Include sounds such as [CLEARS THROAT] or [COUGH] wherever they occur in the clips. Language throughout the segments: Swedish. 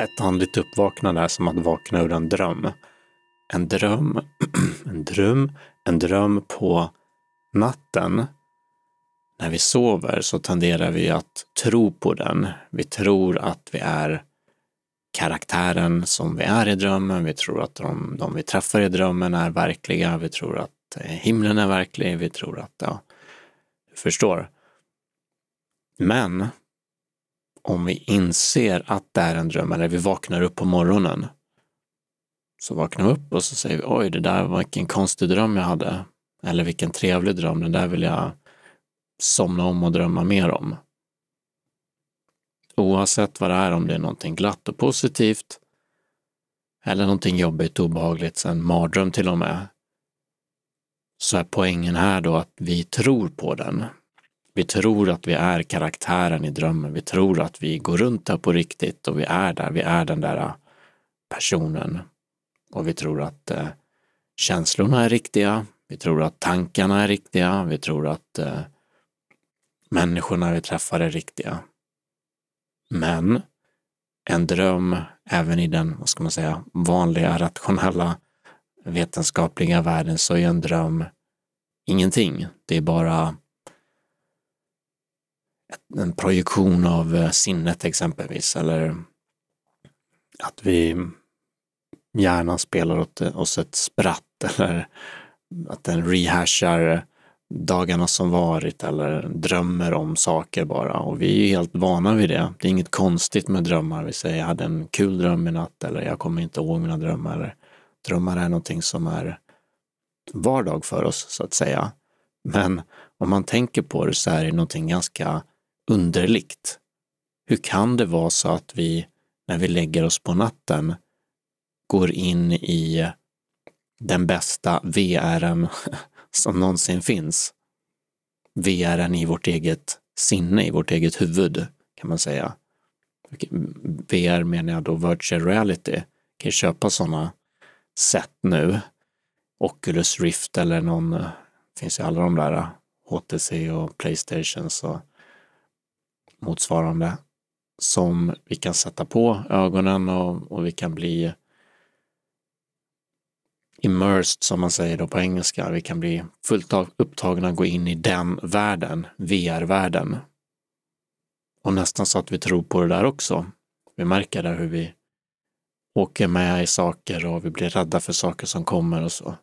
Ett andligt uppvaknande är som att vakna ur en dröm. En dröm, [CLEARS THROAT] en dröm, en dröm på natten. När vi sover så tenderar vi att tro på den. Vi tror att vi är karaktären som vi är i drömmen. Vi tror att de, de vi träffar i drömmen är verkliga. Vi tror att eh, himlen är verklig. Vi tror att, ja, du förstår. Men om vi inser att det är en dröm, eller vi vaknar upp på morgonen, så vaknar vi upp och så säger vi oj, det där var vilken konstig dröm jag hade. Eller vilken trevlig dröm, den där vill jag somna om och drömma mer om. Oavsett vad det är, om det är någonting glatt och positivt eller någonting jobbigt och obehagligt, en mardröm till och med, så är poängen här då att vi tror på den. Vi tror att vi är karaktären i drömmen. Vi tror att vi går runt där på riktigt och vi är där. Vi är den där äh, personen. Och vi tror att eh, känslorna är riktiga. Vi tror att tankarna är riktiga. Vi tror att eh, människorna vi träffar är riktiga. Men en dröm, även i den, vad ska man säga, vanliga rationella vetenskapliga världen så är en dröm ingenting. Det är bara en projektion av eh, sinnet exempelvis, eller att vi hjärnan spelar åt oss ett spratt [LAUGHS] eller att den rehashar dagarna som varit eller drömmer om saker bara och vi är ju helt vana vid det. Det är inget konstigt med drömmar. Vi säger jag hade en kul dröm i natt eller jag kommer inte ihåg mina drömmar. Eller, drömmar är någonting som är vardag för oss så att säga. Men om man tänker på det så är det någonting ganska underligt. Hur kan det vara så att vi, när vi lägger oss på natten, går in i den bästa VRn [LAUGHS] som någonsin finns? VRn i vårt eget sinne, i vårt eget huvud, kan man säga. VR menar jag då virtual reality. Jag kan ju köpa sådana sätt nu. Oculus Rift eller någon, finns ju alla de där HTC och Playstations och motsvarande som vi kan sätta på ögonen och, och vi kan bli immersed som man säger då på engelska. Vi kan bli fullt upptagna och gå in i den världen, VR-världen. Och nästan så att vi tror på det där också. Vi märker där hur vi åker med i saker och vi blir rädda för saker som kommer och så.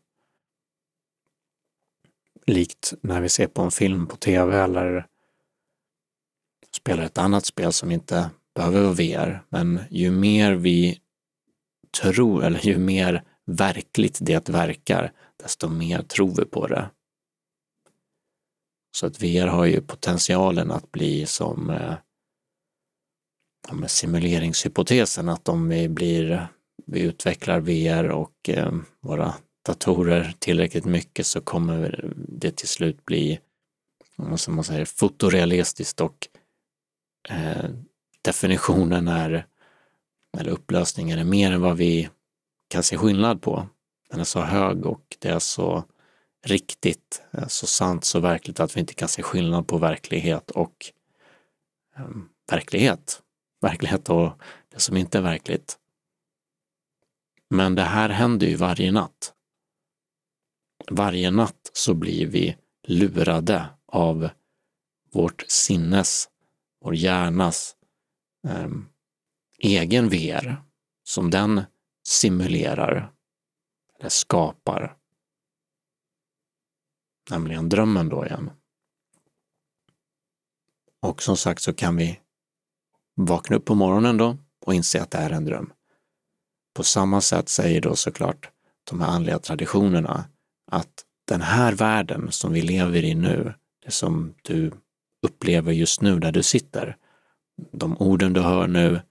Likt när vi ser på en film på tv eller spelar ett annat spel som inte behöver vara VR, men ju mer vi tror, eller ju mer verkligt det verkar, desto mer tror vi på det. Så att VR har ju potentialen att bli som eh, med simuleringshypotesen, att om vi blir, vi utvecklar VR och eh, våra datorer tillräckligt mycket så kommer det till slut bli, som man säger, fotorealistiskt och eh, definitionen är, eller upplösningen är mer än vad vi kan se skillnad på. Den är så hög och det är så riktigt, eh, så sant, så verkligt att vi inte kan se skillnad på verklighet och eh, verklighet. Verklighet och det som inte är verkligt. Men det här händer ju varje natt. Varje natt så blir vi lurade av vårt sinnes vår hjärnas eh, egen VR som den simulerar eller skapar. Nämligen drömmen då igen. Och som sagt så kan vi vakna upp på morgonen då och inse att det är en dröm. På samma sätt säger då såklart de här andliga traditionerna att den här världen som vi lever i nu, det som du upplever just nu där du sitter. De orden du hör nu,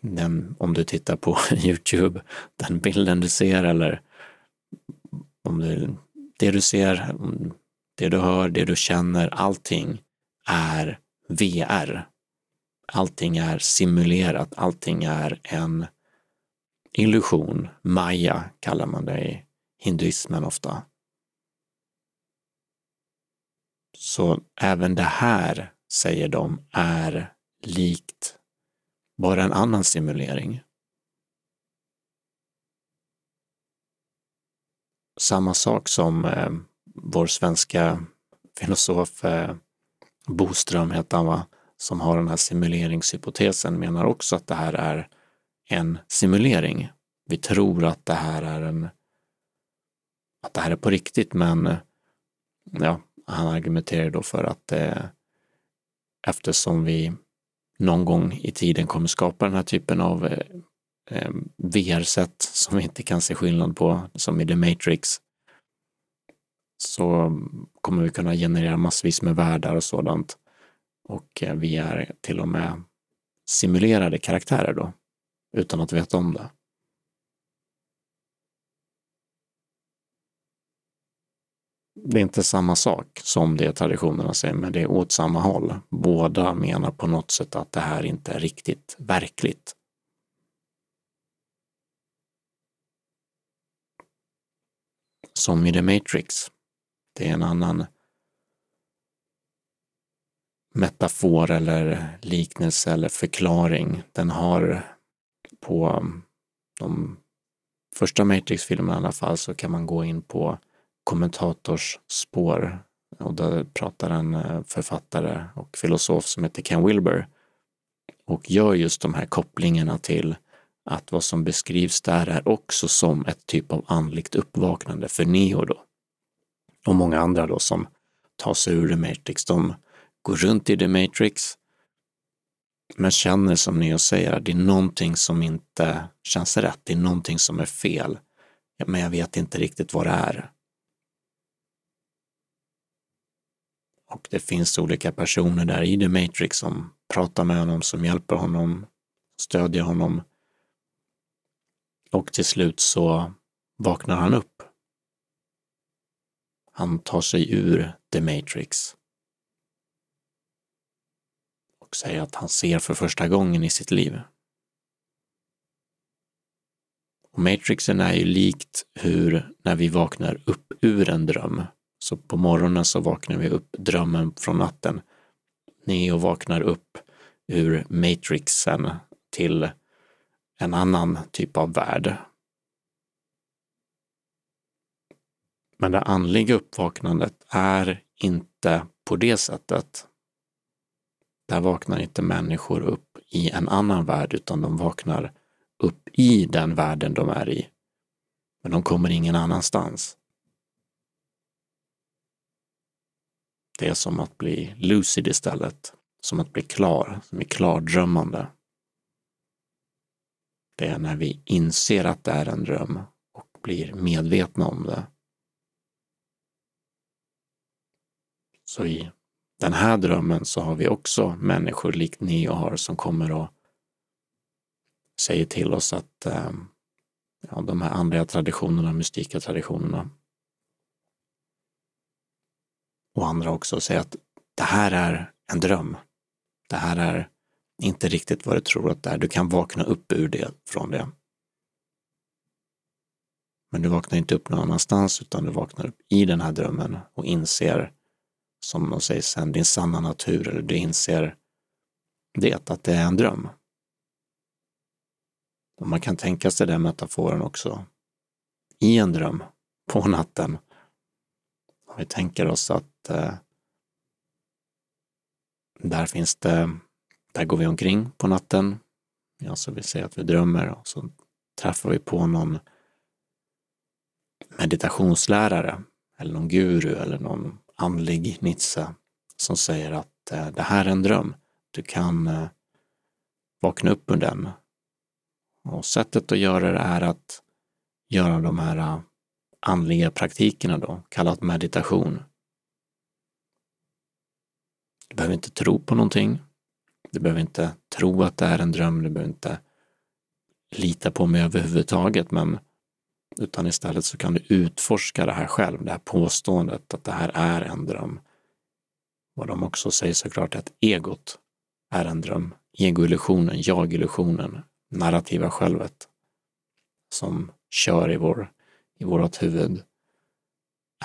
den, om du tittar på [LAUGHS] Youtube, den bilden du ser eller om du, det du ser, det du hör, det du känner, allting är VR. Allting är simulerat, allting är en illusion. Maya kallar man det i hinduismen ofta. Så även det här, säger de, är likt bara en annan simulering. Samma sak som eh, vår svenska filosof eh, Boström heter han va, som har den här simuleringshypotesen menar också att det här är en simulering. Vi tror att det här är en att det här är på riktigt men ja, han argumenterar då för att eh, eftersom vi någon gång i tiden kommer skapa den här typen av eh, eh VR-sätt som vi inte kan se skillnad på, som i The Matrix, så kommer vi kunna generera massvis med världar och sådant. Och eh, vi är till och med simulerade karaktärer då, utan att veta om det. Det är inte samma sak som det traditionerna säger, men det är åt samma håll. Båda menar på något sätt att det här inte är riktigt verkligt. Som i The Matrix. Det är en annan metafor eller liknelse eller förklaring. Den har på de första Matrix-filmerna i alla fall så kan man gå in på kommentators och där pratar en eh, författare och filosof som heter Ken Wilber och gör just de här kopplingarna till att vad som beskrivs där är också som ett typ av andligt uppvaknande för Neo då. Och många andra då som tar sig ur The Matrix. De går runt i The Matrix men känner som Neo säger att det är någonting som inte känns rätt. Det är någonting som är fel. Men jag vet inte riktigt vad det är. Och det finns olika personer där i The Matrix som pratar med honom, som hjälper honom, stödjer honom. Och till slut så vaknar han upp. Han tar sig ur The Matrix. Och säger att han ser för första gången i sitt liv. Och Matrixen är ju likt hur när vi vaknar upp ur en dröm så på morgonen så vaknar vi upp drömmen från natten. Neo vaknar upp ur matrixen till en annan typ av värld. Men det andliga uppvaknandet är inte på det sättet. Där vaknar inte människor upp i en annan värld utan de vaknar upp i den världen de är i. Men de kommer ingen annanstans. Det är som att bli lucid istället, som att bli klar, som är klardrömmande. Det är när vi inser att det är en dröm och blir medvetna om det. Så i den här drömmen så har vi också människor likt Neo har som kommer och säger till oss att eh, ja, de här andliga traditionerna, mystika traditionerna, och andra också och säga att det här är en dröm. Det här är inte riktigt vad du tror att det är. Du kan vakna upp ur det, från det. Men du vaknar inte upp någon annanstans utan du vaknar upp i den här drömmen och inser, som de säger sen, din sanna natur eller du inser det, att det är en dröm. Och man kan tänka sig den metaforen också i en dröm på natten. Om vi tänker oss att eh, där finns det, där går vi omkring på natten. Alltså vi säger att vi drömmer och så träffar vi på någon meditationslärare eller någon guru eller någon andlig nitsa som säger att eh, det här är en dröm. Du kan eh, vakna upp ur den. Och sättet att göra det är att göra de här eh, andliga praktikerna då, kallat meditation. Du behöver inte tro på någonting. Du behöver inte tro att det är en dröm. Du behöver inte lita på mig överhuvudtaget, men utan istället så kan du utforska det här själv, det här påståendet att det här är en dröm. Vad de också säger såklart är att egot är en dröm. Egoillusionen, jag-illusionen, narrativa självet som kör i, vår, i vårt huvud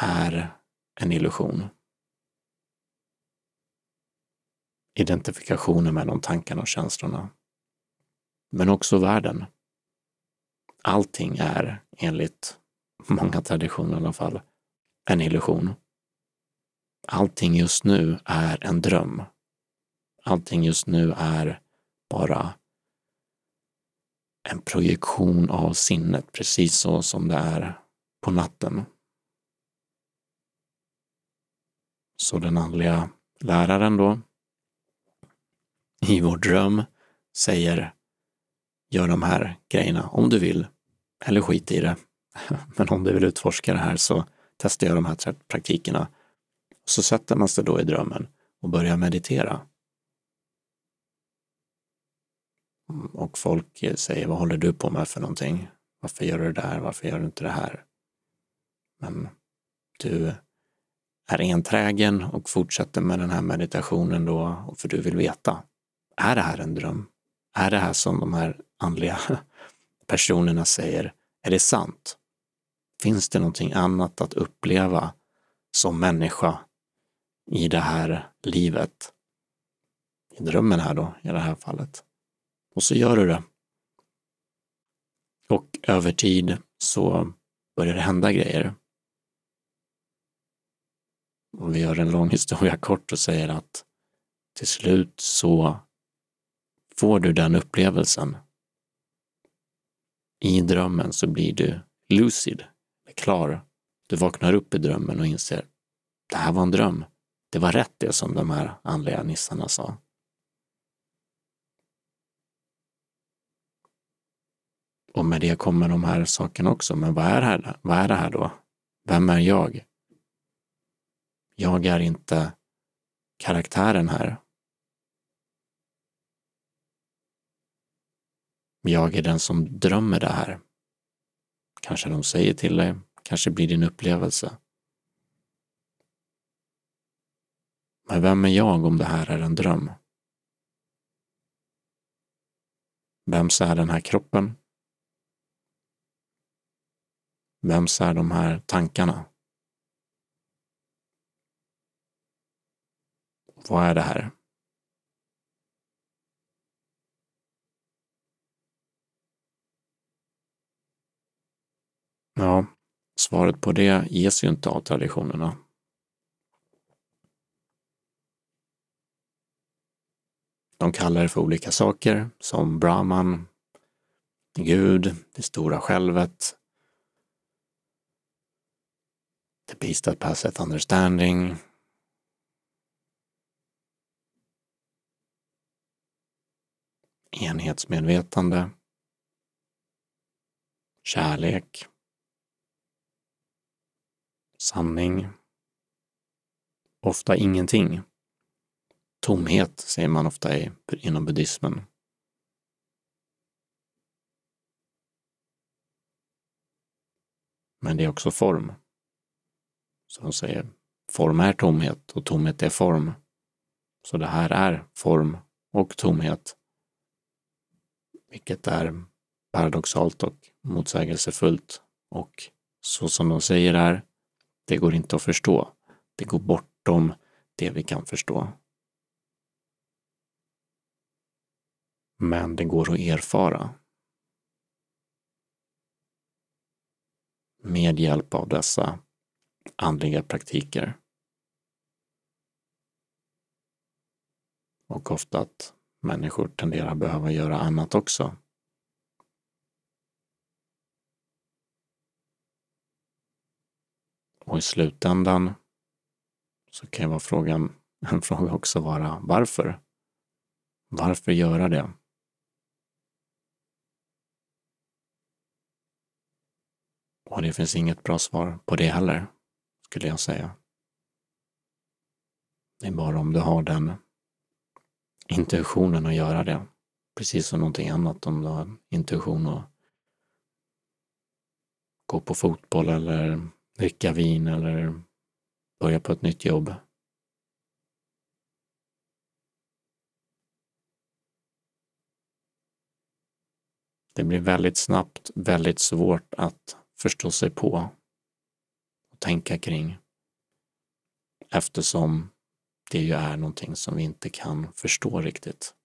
är en illusion. identifikationen med de tankarna och känslorna. men också världen. Allting är, enligt många traditioner i alla fall, en illusion. Allting just nu är en dröm. Allting just nu är bara en projektion av sinnet, precis så som det är på natten. Så den andliga läraren då, i vår dröm, säger gör de här grejerna om du vill, eller skit i det. [LAUGHS] Men om du vill utforska det här så testar jag de här praktikerna. Så sätter man sig då i drömmen och börjar meditera. Och folk säger, vad håller du på med för någonting? Varför gör du det där? Varför gör du inte det här? Men du är enträgen och fortsätter med den här meditationen då, för du vill veta, är det här en dröm? Är det här som de här andliga [LAUGHS] personerna säger, är det sant? Finns det någonting annat att uppleva som människa i det här livet? I drömmen här då, i det här fallet. Och så gör du det. Och över tid så börjar det hända grejer. Om vi gör en lång [LAUGHS] historia kort och säger att till slut så får du den upplevelsen. I drömmen så blir du lucid, klar. Du vaknar upp i drömmen och inser, det här var en dröm. Det var rätt det som de här andliga nissarna sa. Och med det kommer de här sakerna också. Men vad är, här, vad är det här då? Vem är jag? Jag är inte karaktären här. Jag är den som drömmer det här. Kanske de säger till dig, kanske blir din upplevelse. Men vem är jag om det här är en dröm? Vems är den här kroppen? Vems är de här tankarna? Vad är det här? Ja, svaret på det ges ju inte av traditionerna. De kallar det för olika saker som Brahman, Gud, det stora självet, the peace that passeth understanding, enhetsmedvetande, kärlek, sanning, ofta ingenting. Tomhet säger man ofta i, inom buddhismen. Men det är också form. Så de säger form är tomhet och tomhet är form. Så det här är form och tomhet. Vilket är paradoxalt och motsägelsefullt. Och så som de säger här, det går inte att förstå. Det går bortom det vi kan förstå. Men det går att erfara. Med hjälp av dessa andliga praktiker. Och ofta att människor tenderar att behöva göra annat också. Och i slutändan så kan ju vara frågan, [LAUGHS] en fråga också vara varför? Varför göra det? Och det finns inget bra svar på det heller, skulle jag säga. Det är bara om du har den intentionen att göra det. Precis som någonting annat, om du har intention att gå på fotboll eller dricka vin eller börja på ett nytt jobb. Det blir väldigt snabbt väldigt svårt att förstå sig på tänka kring eftersom det ju är någonting som vi inte kan förstå riktigt.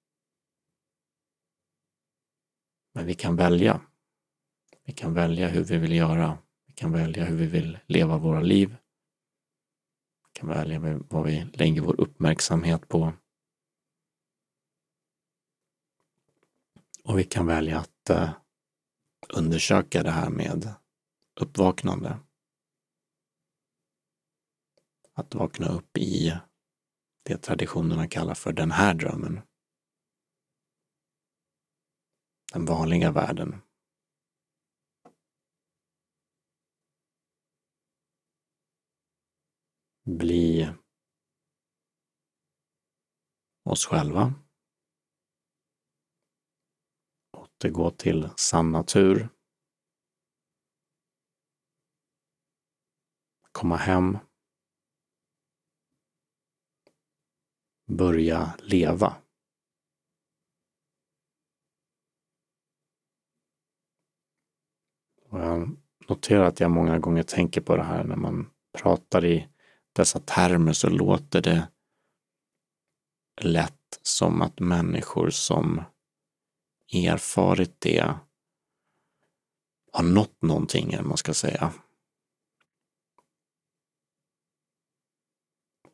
Men vi kan välja. Vi kan välja hur vi vill göra. Vi kan välja hur vi vill leva våra liv. Vi kan välja vad vi lägger vår uppmärksamhet på. Och vi kan välja att eh, undersöka det här med uppvaknande. Att vakna upp i det traditionerna kallar för den här drömmen. Den vanliga världen. Bli oss själva. Återgå till sann natur. Komma hem börja leva. Och jag noterar att jag många gånger tänker på det här när man pratar i dessa termer så låter det lätt som att människor som erfarit det har nått någonting, eller man ska säga.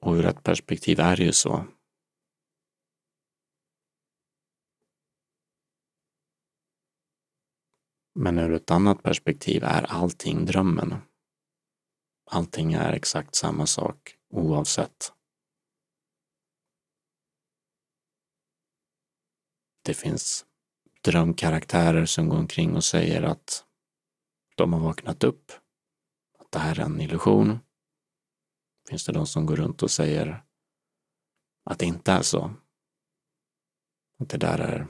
Och ur ett perspektiv är det ju så. Men ur ett annat perspektiv är allting drömmen. Allting är exakt samma sak oavsett. Det finns drömkaraktärer som går omkring och säger att de har vaknat upp, att det här är en illusion. Finns det de som går runt och säger att det inte är så? Att det där är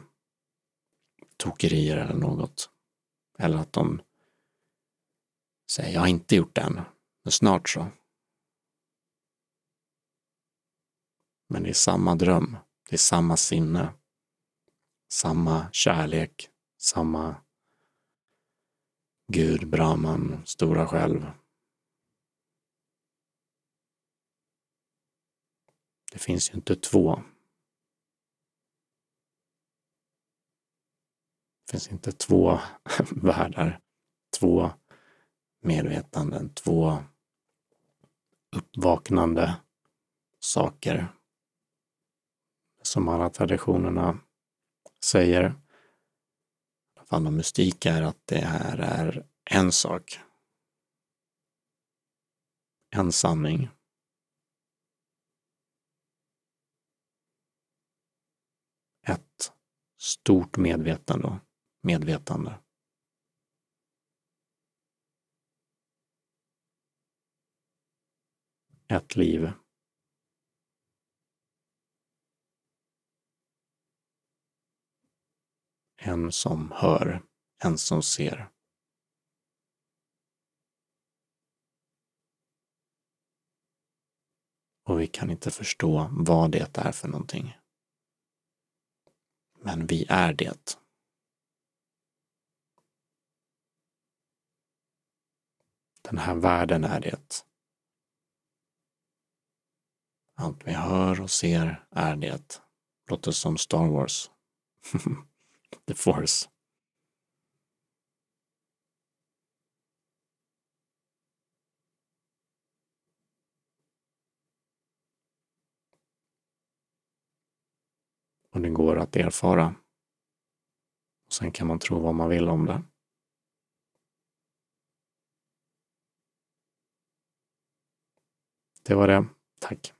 tokerier eller något. Eller att de säger, jag har inte gjort det än, men snart så. Men det är samma dröm, det är samma sinne, samma kärlek, samma Gud, Brahman, stora själv. Det finns ju inte två Det finns inte två [LAUGHS] världar, två medvetanden, två uppvaknande saker. Som alla traditionerna säger, i alla fall om mystik, är att det här är en sak. En sanning. Ett stort medvetande medvetande. Ett liv. En som hör, en som ser. Och vi kan inte förstå vad det är för någonting. Men vi är det. Den här världen är det. Allt vi hör och ser är det. Låter som Star Wars. [LAUGHS] The Force. Och det går att erfara. Och sen kan man tro vad man vill om det. Det var det. Tack.